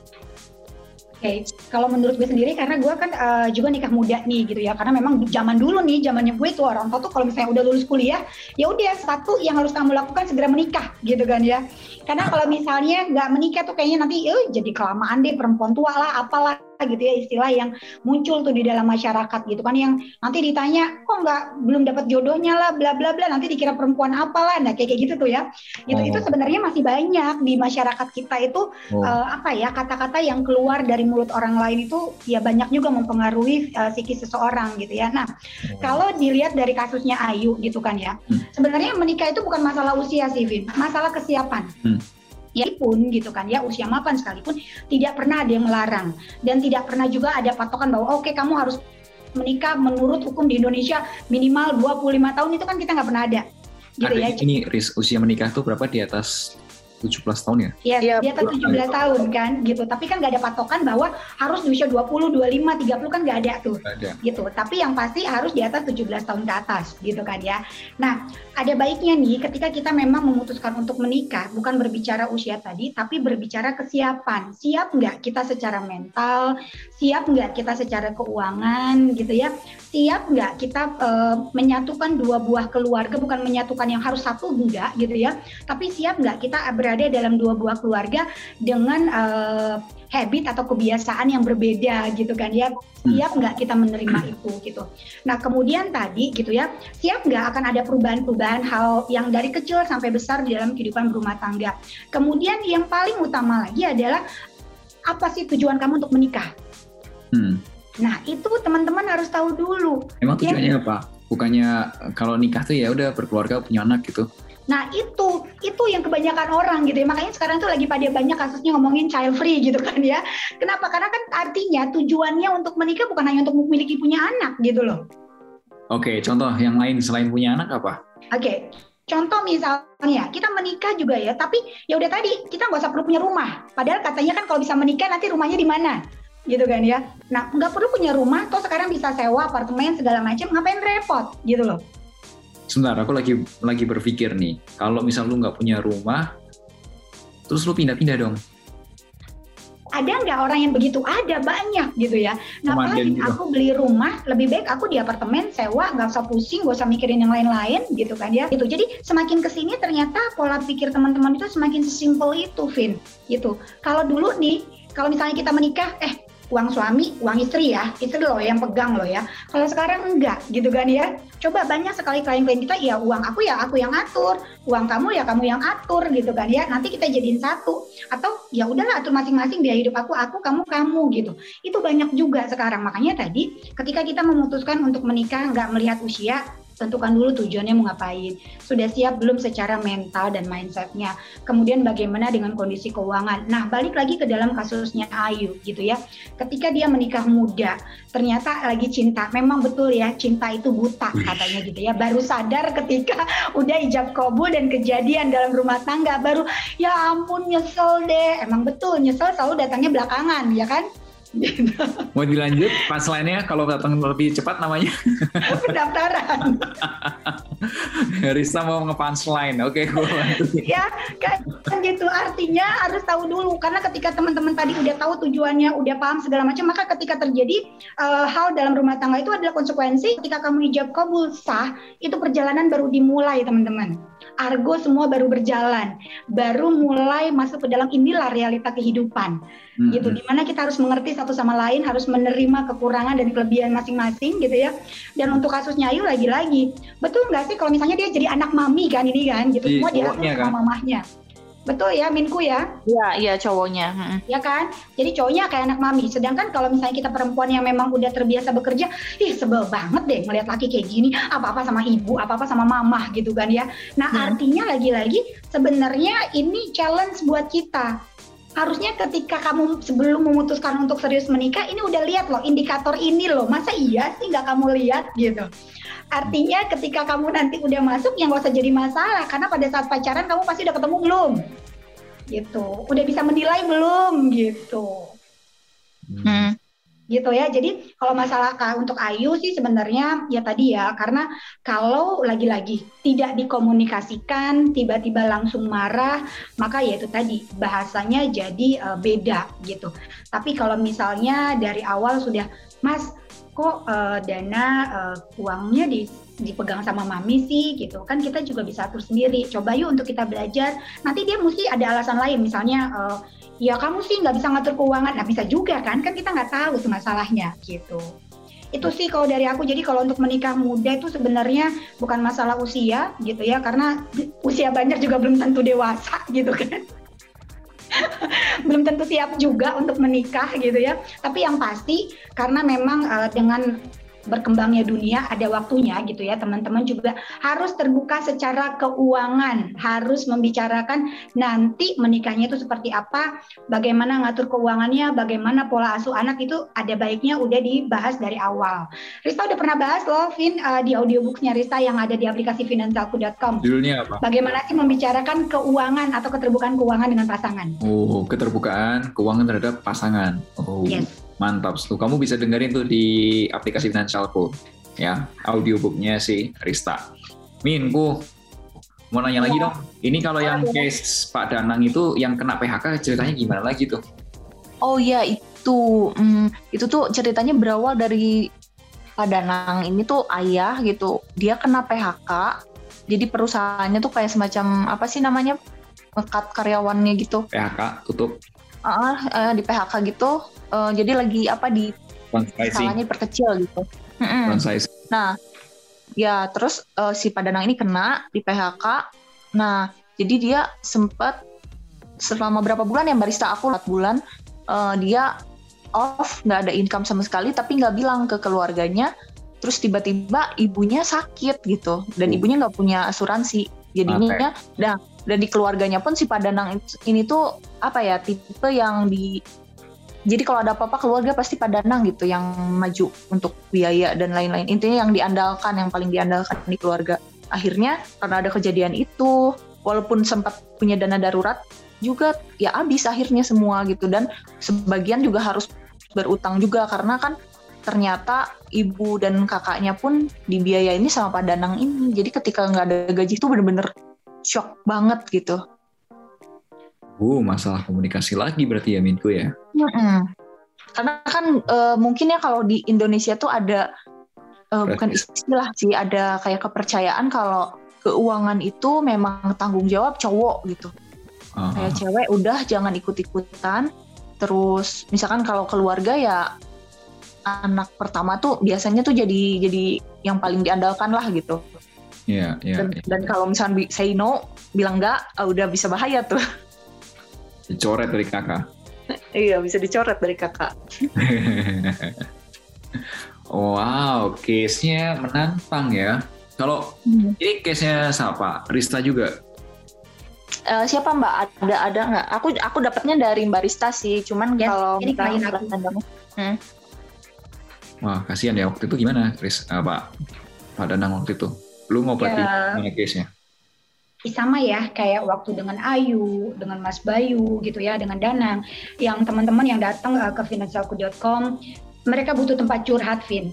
Speaker 3: Okay. kalau menurut gue sendiri karena gue kan uh, juga nikah muda nih gitu ya karena memang zaman dulu nih zamannya gue tuh orang tua tuh kalau misalnya udah lulus kuliah ya udah satu yang harus kamu lakukan segera menikah gitu kan ya karena kalau misalnya nggak menikah tuh kayaknya nanti eh, jadi kelamaan deh perempuan tua lah apalah gitu ya istilah yang muncul tuh di dalam masyarakat gitu kan yang nanti ditanya kok nggak belum dapat jodohnya lah bla bla bla nanti dikira perempuan apalah nah kayak, kayak gitu tuh ya itu oh. itu sebenarnya masih banyak di masyarakat kita itu oh. uh, apa ya kata-kata yang keluar dari mulut orang lain itu ya banyak juga mempengaruhi uh, psikis seseorang gitu ya nah oh. kalau dilihat dari kasusnya Ayu gitu kan ya hmm. sebenarnya menikah itu bukan masalah usia sih Vin masalah kesiapan hmm ya pun gitu kan ya usia mapan sekalipun tidak pernah ada yang melarang dan tidak pernah juga ada patokan bahwa oke okay, kamu harus menikah menurut hukum di Indonesia minimal 25 tahun itu kan kita nggak pernah ada
Speaker 1: gitu ada ya. Ini usia menikah tuh berapa di atas 17 tahun ya?
Speaker 3: Iya, ya, di atas 17 tahun. tahun kan gitu. Tapi kan nggak ada patokan bahwa harus di usia 20, 25, 30 kan nggak ada tuh. Gak ada. Gitu. Tapi yang pasti harus di atas 17 tahun ke atas gitu kan ya. Nah, ada baiknya nih ketika kita memang memutuskan untuk menikah, bukan berbicara usia tadi, tapi berbicara kesiapan. Siap nggak kita secara mental, siap nggak kita secara keuangan gitu ya, siap nggak kita uh, menyatukan dua buah keluarga, bukan menyatukan yang harus satu enggak gitu ya, tapi siap nggak kita berada dalam dua buah keluarga dengan uh, habit atau kebiasaan yang berbeda gitu kan ya. Siap nggak kita menerima itu gitu. Nah kemudian tadi gitu ya siap nggak akan ada perubahan-perubahan hal yang dari kecil sampai besar di dalam kehidupan berumah tangga. Kemudian yang paling utama lagi adalah apa sih tujuan kamu untuk menikah? Hmm. Nah itu teman-teman harus tahu dulu
Speaker 1: emang ya. tujuannya ya, apa bukannya kalau nikah tuh ya udah berkeluarga punya anak gitu
Speaker 3: Nah itu itu yang kebanyakan orang gitu ya. Makanya sekarang tuh lagi pada banyak kasusnya ngomongin child free gitu kan ya. Kenapa? Karena kan artinya tujuannya untuk menikah bukan hanya untuk memiliki punya anak gitu loh.
Speaker 1: Oke, contoh yang lain selain punya anak apa?
Speaker 3: Oke, contoh misalnya kita menikah juga ya, tapi ya udah tadi kita nggak usah perlu punya rumah. Padahal katanya kan kalau bisa menikah nanti rumahnya di mana? Gitu kan ya. Nah nggak perlu punya rumah, toh sekarang bisa sewa apartemen segala macam, ngapain repot? Gitu loh.
Speaker 1: Sebentar aku lagi lagi berpikir nih. Kalau misal lu nggak punya rumah terus lu pindah-pindah dong.
Speaker 3: Ada nggak orang yang begitu? Ada banyak gitu ya. Ngapain aku beli rumah lebih baik aku di apartemen sewa nggak usah pusing nggak usah mikirin yang lain-lain gitu kan ya. Itu jadi semakin ke sini ternyata pola pikir teman-teman itu semakin sesimpel itu Vin. Gitu. Kalau dulu nih kalau misalnya kita menikah eh uang suami, uang istri ya, istri loh yang pegang loh ya. Kalau sekarang enggak gitu kan ya. Coba banyak sekali klien-klien kita ya uang aku ya aku yang atur, uang kamu ya kamu yang atur gitu kan ya. Nanti kita jadiin satu atau ya udahlah atur masing-masing biaya hidup aku aku kamu kamu gitu. Itu banyak juga sekarang. Makanya tadi ketika kita memutuskan untuk menikah nggak melihat usia, tentukan dulu tujuannya mau ngapain. Sudah siap belum secara mental dan mindsetnya. Kemudian bagaimana dengan kondisi keuangan. Nah balik lagi ke dalam kasusnya Ayu gitu ya. Ketika dia menikah muda, ternyata lagi cinta. Memang betul ya cinta itu buta katanya gitu ya. Baru sadar ketika udah ijab kabul dan kejadian dalam rumah tangga. Baru ya ampun nyesel deh. Emang betul nyesel selalu datangnya belakangan ya kan.
Speaker 1: Gitu. Mau dilanjut pas lainnya kalau datang lebih cepat namanya?
Speaker 3: Pendaftaran.
Speaker 1: Risa mau nge-punchline, oke okay, gue bantu.
Speaker 3: ya, kan, kan gitu artinya harus tahu dulu karena ketika teman-teman tadi udah tahu tujuannya, udah paham segala macam, maka ketika terjadi uh, hal dalam rumah tangga itu adalah konsekuensi ketika kamu hijab kabul sah, itu perjalanan baru dimulai teman-teman. Argo semua baru berjalan, baru mulai masuk ke dalam inilah realita kehidupan, hmm. gitu. Di mana kita harus mengerti satu sama lain, harus menerima kekurangan dan kelebihan masing-masing, gitu ya. Dan untuk kasusnya Ayu lagi-lagi, betul nggak sih kalau misalnya dia jadi anak mami kan ini kan, gitu. Semua diatur sama kan? mamahnya. Betul ya, Minku ya?
Speaker 2: Iya, iya cowoknya. Hmm.
Speaker 3: Ya kan? Jadi cowoknya kayak anak mami. Sedangkan kalau misalnya kita perempuan yang memang udah terbiasa bekerja, ih sebel banget deh ngeliat laki kayak gini, apa-apa sama ibu, apa-apa sama mama gitu kan ya. Nah hmm. artinya lagi-lagi sebenarnya ini challenge buat kita. Harusnya ketika kamu sebelum memutuskan untuk serius menikah, ini udah lihat loh indikator ini loh. Masa iya sih nggak kamu lihat gitu? Artinya ketika kamu nanti udah masuk yang gak usah jadi masalah karena pada saat pacaran kamu pasti udah ketemu belum? Gitu. Udah bisa menilai belum gitu. Hmm. Gitu ya. Jadi kalau masalah untuk Ayu sih sebenarnya ya tadi ya karena kalau lagi-lagi tidak dikomunikasikan tiba-tiba langsung marah maka ya itu tadi bahasanya jadi uh, beda gitu. Tapi kalau misalnya dari awal sudah Mas kok uh, dana uh, uangnya di, dipegang sama mami sih gitu. Kan kita juga bisa atur sendiri. Coba yuk untuk kita belajar. Nanti dia mesti ada alasan lain. Misalnya uh, ya kamu sih nggak bisa ngatur keuangan. Nah bisa juga kan? Kan kita nggak tahu masalahnya gitu. Itu sih kalau dari aku. Jadi kalau untuk menikah muda itu sebenarnya bukan masalah usia gitu ya. Karena usia banyak juga belum tentu dewasa gitu kan belum tentu siap juga untuk menikah gitu ya. Tapi yang pasti karena memang uh, dengan berkembangnya dunia ada waktunya gitu ya teman-teman juga harus terbuka secara keuangan harus membicarakan nanti menikahnya itu seperti apa bagaimana ngatur keuangannya bagaimana pola asuh anak itu ada baiknya udah dibahas dari awal. Rista udah pernah bahas loh Vin uh, di audiobooksnya Rista yang ada di aplikasi finansialku.com
Speaker 1: judulnya apa?
Speaker 3: bagaimana sih membicarakan keuangan atau keterbukaan keuangan dengan pasangan?
Speaker 1: Oh keterbukaan keuangan terhadap pasangan. Oh. Yes Mantap, tuh kamu bisa dengerin tuh di aplikasi Financialku ya, audiobooknya si Rista. Min, ku mau nanya lagi dong. Ini kalau yang case Pak Danang itu yang kena PHK ceritanya gimana lagi tuh?
Speaker 2: Oh iya itu, hmm, itu tuh ceritanya berawal dari Pak Danang ini tuh ayah gitu, dia kena PHK. Jadi perusahaannya tuh kayak semacam apa sih namanya ngekat karyawannya gitu.
Speaker 1: PHK tutup.
Speaker 2: Uh, uh, di PHK gitu. Uh, jadi lagi apa di skalanya perkecil gitu. Mm Nah, ya terus uh, si Padanang ini kena di PHK. Nah, jadi dia sempat selama berapa bulan ya barista aku 4 bulan uh, dia off nggak ada income sama sekali tapi nggak bilang ke keluarganya terus tiba-tiba ibunya sakit gitu dan uh. ibunya nggak punya asuransi jadinya okay. nah dan di keluarganya pun si Padanang ini tuh apa ya tipe yang di jadi kalau ada apa-apa keluarga pasti Padanang gitu yang maju untuk biaya dan lain-lain. Intinya yang diandalkan yang paling diandalkan di keluarga. Akhirnya karena ada kejadian itu walaupun sempat punya dana darurat juga ya habis akhirnya semua gitu. Dan sebagian juga harus berutang juga karena kan ternyata ibu dan kakaknya pun dibiayai ini sama Pak Danang ini. Jadi ketika nggak ada gaji itu bener-bener shock banget gitu.
Speaker 1: Uh, masalah komunikasi lagi berarti ya Minku ya?
Speaker 2: Mm-hmm. Karena kan e, mungkin ya kalau di Indonesia tuh ada e, bukan istilah sih, ada kayak kepercayaan kalau keuangan itu memang tanggung jawab cowok gitu. Uh-huh. Kayak cewek udah jangan ikut-ikutan. Terus misalkan kalau keluarga ya anak pertama tuh biasanya tuh jadi jadi yang paling diandalkan lah gitu.
Speaker 1: Yeah. Yeah,
Speaker 2: dan,
Speaker 1: yeah.
Speaker 2: dan kalau misalnya say no, bilang enggak, uh, udah bisa bahaya tuh.
Speaker 1: Dicoret dari kakak.
Speaker 2: iya, bisa dicoret dari kakak.
Speaker 1: wow, case-nya menantang ya. Kalau hmm. ini case-nya siapa? Rista juga?
Speaker 2: Uh, siapa Mbak? Ada ada nggak? Aku aku dapatnya dari Mbak Rista sih. Cuman yes, kalau ini klien aku. Hmm.
Speaker 1: Wah, kasihan ya waktu itu gimana, Chris? Uh, Pak Pak Danang waktu itu. Lu mau ya. mana case-nya?
Speaker 3: sama ya kayak waktu dengan Ayu, dengan Mas Bayu gitu ya, dengan Danang, yang teman-teman yang datang uh, ke finansialku.com, mereka butuh tempat curhat, Vin.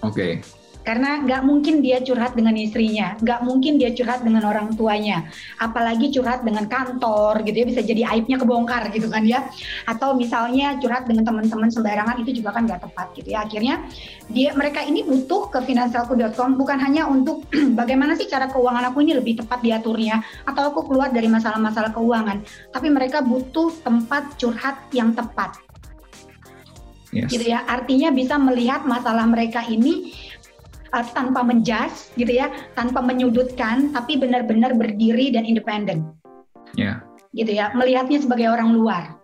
Speaker 1: Oke. Okay
Speaker 3: karena nggak mungkin dia curhat dengan istrinya, nggak mungkin dia curhat dengan orang tuanya, apalagi curhat dengan kantor gitu ya bisa jadi aibnya kebongkar gitu kan ya, atau misalnya curhat dengan teman-teman sembarangan itu juga kan nggak tepat gitu ya. Akhirnya dia mereka ini butuh ke finansialku.com bukan hanya untuk bagaimana sih cara keuangan aku ini lebih tepat diaturnya atau aku keluar dari masalah-masalah keuangan, tapi mereka butuh tempat curhat yang tepat. Yes. gitu ya artinya bisa melihat masalah mereka ini uh, tanpa menjas gitu ya, tanpa menyudutkan, tapi benar-benar berdiri dan independen.
Speaker 1: Ya.
Speaker 3: Gitu ya, melihatnya sebagai orang luar.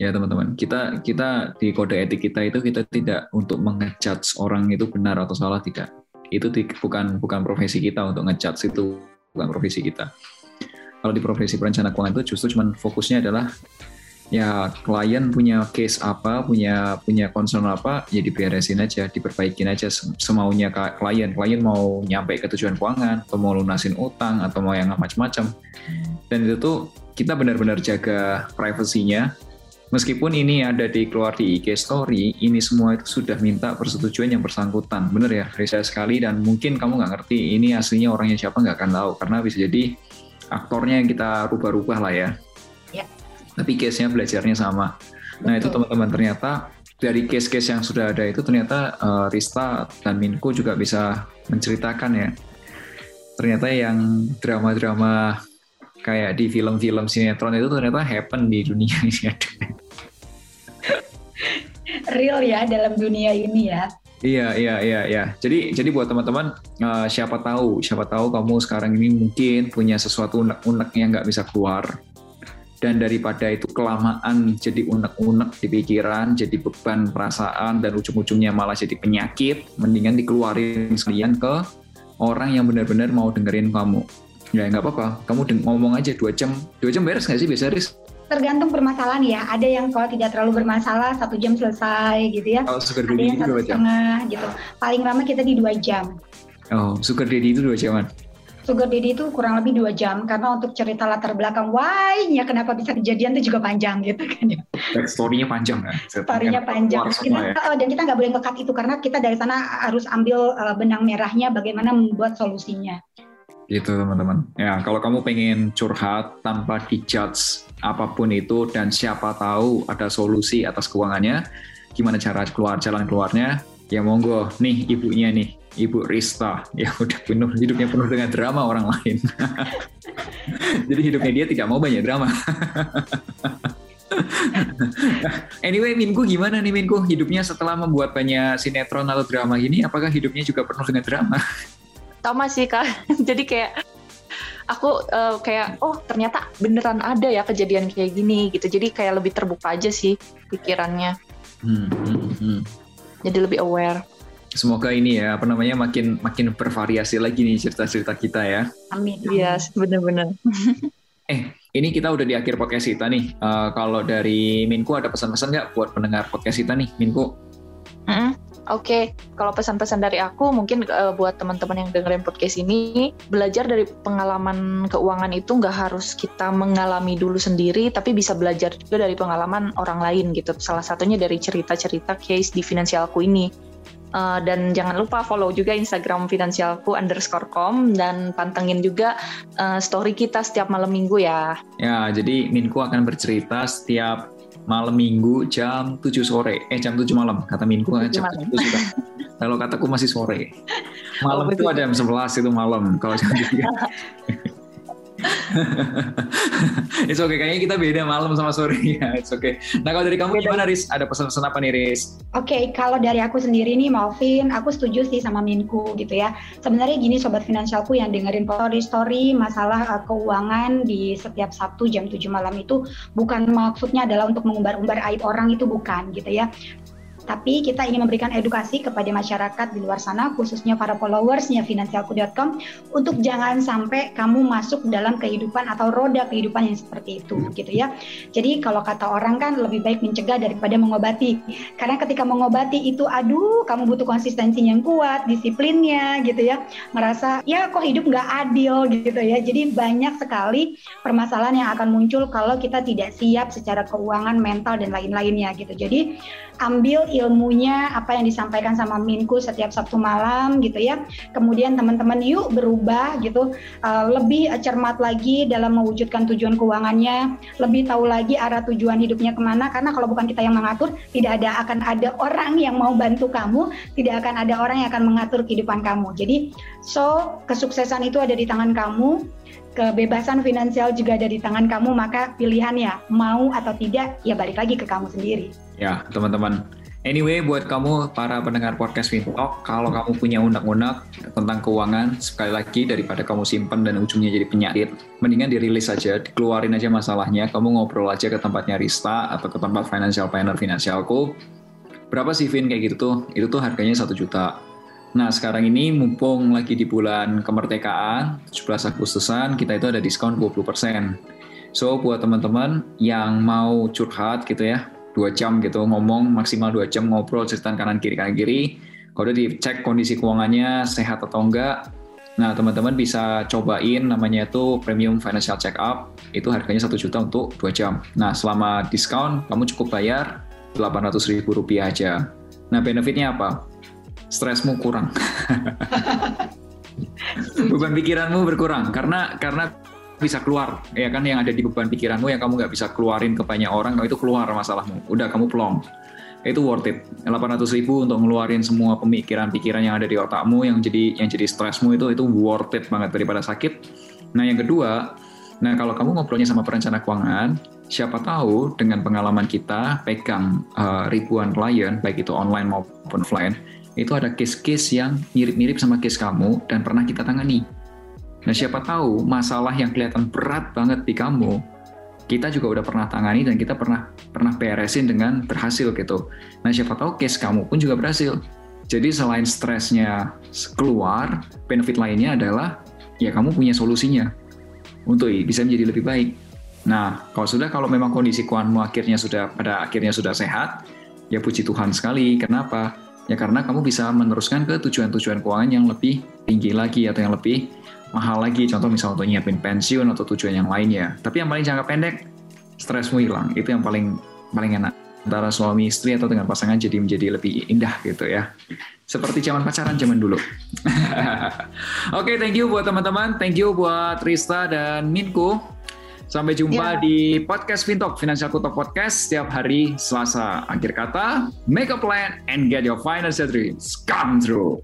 Speaker 1: Ya teman-teman, kita kita di kode etik kita itu kita tidak untuk mengejudge orang itu benar atau salah tidak. Itu di, bukan bukan profesi kita untuk ngejudge itu bukan profesi kita. Kalau di profesi perencana keuangan itu justru cuman fokusnya adalah ya klien punya case apa, punya punya concern apa, ya diberesin aja, diperbaikin aja semaunya klien. Klien mau nyampe ke tujuan keuangan, atau mau lunasin utang, atau mau yang macam-macam. Dan itu tuh kita benar-benar jaga privasinya. Meskipun ini ada di keluar di IG Story, ini semua itu sudah minta persetujuan yang bersangkutan. Bener ya, saya sekali dan mungkin kamu nggak ngerti ini aslinya orangnya siapa nggak akan tahu karena bisa jadi aktornya yang kita rubah-rubah lah ya tapi case-nya belajarnya sama. Nah itu teman-teman ternyata dari case-case yang sudah ada itu ternyata uh, Rista dan Minko juga bisa menceritakan ya. Ternyata yang drama-drama kayak di film-film sinetron itu ternyata happen di dunia ini ada.
Speaker 3: Real ya dalam dunia ini ya.
Speaker 1: Iya iya iya iya. Jadi jadi buat teman-teman uh, siapa tahu siapa tahu kamu sekarang ini mungkin punya sesuatu unek-unek yang nggak bisa keluar dan daripada itu kelamaan jadi unek-unek di pikiran, jadi beban perasaan dan ujung-ujungnya malah jadi penyakit, mendingan dikeluarin sekalian ke orang yang benar-benar mau dengerin kamu. Ya nggak apa-apa, kamu ngomong aja dua jam, dua jam beres nggak sih biasa Riz?
Speaker 3: Tergantung permasalahan ya. Ada yang kalau tidak terlalu bermasalah satu jam selesai gitu ya.
Speaker 1: Oh, sugar
Speaker 3: Ada yang satu setengah gitu. Paling lama kita di dua jam.
Speaker 1: Oh, sugar daddy itu dua jaman?
Speaker 3: Sugar Daddy itu kurang lebih dua jam karena untuk cerita latar belakang why-nya kenapa bisa kejadian itu juga panjang gitu kan ya.
Speaker 1: Story-nya panjang kan?
Speaker 3: Story-nya panjang. Kita, ya. Oh, dan kita nggak boleh ngekat itu karena kita dari sana harus ambil uh, benang merahnya bagaimana membuat solusinya.
Speaker 1: Gitu teman-teman. Ya kalau kamu pengen curhat tanpa dijudge apa pun itu dan siapa tahu ada solusi atas keuangannya, gimana cara keluar jalan keluarnya, ya monggo nih ibunya nih Ibu Rista yang udah penuh hidupnya penuh dengan drama orang lain. Jadi hidupnya dia tidak mau banyak drama. anyway, Minku gimana nih Minku? Hidupnya setelah membuat banyak sinetron atau drama gini, apakah hidupnya juga penuh dengan drama?
Speaker 2: Sama sih kak. Jadi kayak aku uh, kayak oh ternyata beneran ada ya kejadian kayak gini gitu. Jadi kayak lebih terbuka aja sih pikirannya. Hmm, hmm, hmm. Jadi lebih aware.
Speaker 1: Semoga ini ya apa namanya makin makin bervariasi lagi nih cerita-cerita kita ya.
Speaker 2: Amin. Iya, yes, bener-bener.
Speaker 1: eh, ini kita udah di akhir podcast kita nih. Uh, kalau dari Minku ada pesan-pesan nggak buat pendengar podcast kita nih, Minku?
Speaker 2: Mm -hmm. Oke, okay. kalau pesan-pesan dari aku mungkin uh, buat teman-teman yang dengerin podcast ini belajar dari pengalaman keuangan itu nggak harus kita mengalami dulu sendiri, tapi bisa belajar juga dari pengalaman orang lain gitu. Salah satunya dari cerita-cerita case di finansialku ini. Uh, dan jangan lupa follow juga Instagram finansialku underscore com dan pantengin juga uh, story kita setiap malam minggu ya.
Speaker 1: Ya, jadi Minku akan bercerita setiap malam minggu jam 7 sore. Eh jam 7 malam kata Minggu kan jam malam. 7 sudah. Kalau kataku masih sore. Malam oh, itu ada jam 11 itu malam kalau jam 3. It's okay, kayaknya kita beda malam sama sore ya. It's okay. Nah kalau dari kamu gimana Riz? Ada pesan-pesan apa nih Riz?
Speaker 3: Oke, okay, kalau dari aku sendiri nih Malvin, aku setuju sih sama Minku gitu ya. Sebenarnya gini Sobat Finansialku yang dengerin story-story masalah uh, keuangan di setiap Sabtu jam 7 malam itu bukan maksudnya adalah untuk mengumbar-umbar aib orang itu bukan gitu ya tapi kita ingin memberikan edukasi kepada masyarakat di luar sana, khususnya para followersnya finansialku.com, untuk jangan sampai kamu masuk dalam kehidupan atau roda kehidupan yang seperti itu, gitu ya. Jadi kalau kata orang kan lebih baik mencegah daripada mengobati, karena ketika mengobati itu, aduh, kamu butuh konsistensi yang kuat, disiplinnya, gitu ya, merasa ya kok hidup nggak adil, gitu ya. Jadi banyak sekali permasalahan yang akan muncul kalau kita tidak siap secara keuangan, mental dan lain-lainnya, gitu. Jadi ambil ilmunya apa yang disampaikan sama Minku setiap Sabtu malam gitu ya. Kemudian teman-teman yuk berubah gitu, uh, lebih cermat lagi dalam mewujudkan tujuan keuangannya, lebih tahu lagi arah tujuan hidupnya ke mana. Karena kalau bukan kita yang mengatur, tidak ada akan ada orang yang mau bantu kamu, tidak akan ada orang yang akan mengatur kehidupan kamu. Jadi so kesuksesan itu ada di tangan kamu kebebasan finansial juga ada di tangan kamu, maka pilihannya mau atau tidak, ya balik lagi ke kamu sendiri.
Speaker 1: Ya, teman-teman. Anyway, buat kamu para pendengar podcast Fintalk, kalau kamu punya unek-unek tentang keuangan, sekali lagi daripada kamu simpan dan ujungnya jadi penyakit, mendingan dirilis aja, dikeluarin aja masalahnya, kamu ngobrol aja ke tempatnya Rista atau ke tempat financial planner finansialku. Berapa sih Vin kayak gitu tuh? Itu tuh harganya satu juta Nah, sekarang ini mumpung lagi di bulan kemerdekaan, 17 Agustusan, kita itu ada diskon 20%. So, buat teman-teman yang mau curhat gitu ya, dua jam gitu, ngomong maksimal dua jam ngobrol cerita kanan kiri kanan kiri, kalau udah dicek kondisi keuangannya sehat atau enggak, nah teman-teman bisa cobain namanya itu Premium Financial Check Up, itu harganya satu juta untuk dua jam. Nah, selama diskon, kamu cukup bayar 800 ribu rupiah aja. Nah, benefitnya apa? stresmu kurang. beban pikiranmu berkurang karena karena bisa keluar ya kan yang ada di beban pikiranmu yang kamu nggak bisa keluarin ke banyak orang itu keluar masalahmu. Udah kamu plong. Itu worth it. 800 ribu untuk ngeluarin semua pemikiran-pikiran yang ada di otakmu yang jadi yang jadi stresmu itu itu worth it banget daripada sakit. Nah yang kedua nah kalau kamu ngobrolnya sama perencana keuangan siapa tahu dengan pengalaman kita pegang uh, ribuan klien baik itu online maupun offline itu ada case-case yang mirip-mirip sama case kamu dan pernah kita tangani. Nah, siapa tahu masalah yang kelihatan berat banget di kamu, kita juga udah pernah tangani dan kita pernah pernah beresin dengan berhasil gitu. Nah, siapa tahu case kamu pun juga berhasil. Jadi selain stresnya keluar, benefit lainnya adalah ya kamu punya solusinya untuk bisa menjadi lebih baik. Nah, kalau sudah kalau memang kondisi keuanganmu akhirnya sudah pada akhirnya sudah sehat, ya puji Tuhan sekali. Kenapa? Ya karena kamu bisa meneruskan ke tujuan-tujuan keuangan yang lebih tinggi lagi atau yang lebih mahal lagi. Contoh misalnya untuk nyiapin pensiun atau tujuan yang lainnya. Tapi yang paling jangka pendek, stresmu hilang. Itu yang paling paling enak. Antara suami istri atau dengan pasangan jadi menjadi lebih indah gitu ya. Seperti zaman pacaran zaman dulu. Oke, okay, thank you buat teman-teman. Thank you buat Rista dan Minku. Sampai jumpa yeah. di podcast Fintalk, Financial Kutok Podcast setiap hari Selasa. Akhir kata, make a plan and get your financial dreams come true.